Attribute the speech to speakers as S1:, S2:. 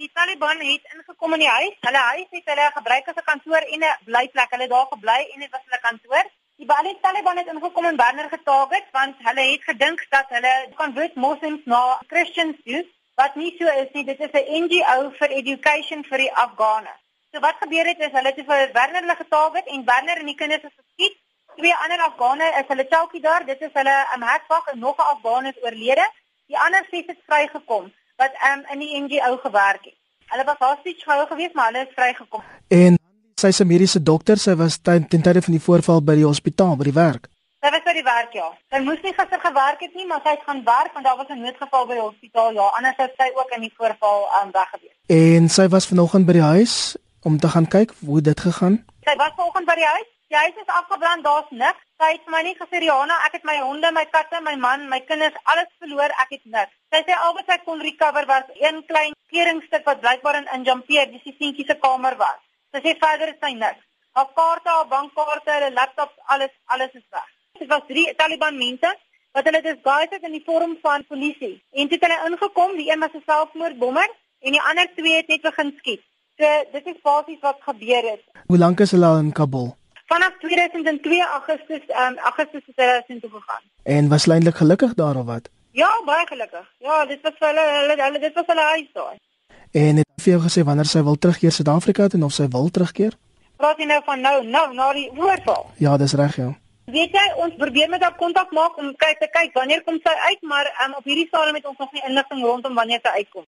S1: die Taliban het ingekom in die huis. Hulle huis het hulle gebruik as 'n kantoor en 'n blyplek. Hulle het daar gebly en dit was hulle kantoor. Die Bali Taliban het ingekom in Werner getarget want hulle het gedink dat hulle convert moslems na Christians toe, wat nie so is nie. Dit is 'n NGO vir education vir die Afghane. So wat gebeur het is hulle het vir Werner hulle getarget en Werner en die kinders is geskiet. Twee ander Afghane is hulle telkie daar. Dit is hulle in Hartwag en nog 'n Afghaan is oorlede. Die ander ses het vrygekom wat um, in die NGO gewerk het. Hulle was hostage gehou geweest, maar hulle is vrygekom.
S2: En sy se mediese dokter, sy was ten, ten tye van die voorval by die hospitaal by die werk.
S1: Sy was by die werk ja. Sy moes nie gister gewerk het nie, maar sy het gaan werk want daar was 'n noodgeval by die hospitaal. Ja, anders sou sy ook in die voorval um, weg gewees.
S2: En sy was vanoggend by die huis om te gaan kyk hoe dit gegaan.
S1: Sy was vanoggend by die huis. Die huis is afgebrand, daar's niks. Sy het vir my nie gesê Rihanna, ek het my honde, my katte, my man, my kinders, alles verloor, ek het niks. Sy sê al wat sy kon recover was een klein kleringstuk wat blykbaar in injampeer, dis die seentjie se kamer was. Sy sê verder is sy niks. Haar kaarte, haar bankkaarte, haar laptops, alles alles is weg. Dit was drie Taliban mense wat hulle disguised het in die vorm van polisie. En toe het hulle ingekom, die een was 'n selfmoordbommer en die ander twee het net begin skiet. So dit is basies wat gebeur het.
S2: Hoe lank is hulle al in Kabul?
S1: Vanaf 2002 Augustus, um, Augustus het hulle sin toe gegaan.
S2: En was hulle eintlik gelukkig daar of wat?
S1: Ja, baie gelukkig. Ja, dit was hulle, hulle, hulle dit was hulle huis daar.
S2: En het vir jou gesê wanneer sy wil terugkeer Suid-Afrika toe of sy wil terugkeer?
S1: Praat jy nou van nou, nou na die voorval?
S2: Ja, dis reg, ja.
S1: Weet jy, ons probeer met haar kontak maak om kyk te kyk wanneer kom sy uit, maar um, op hierdie stadium het ons nog nie inligting rondom wanneer sy uitkom.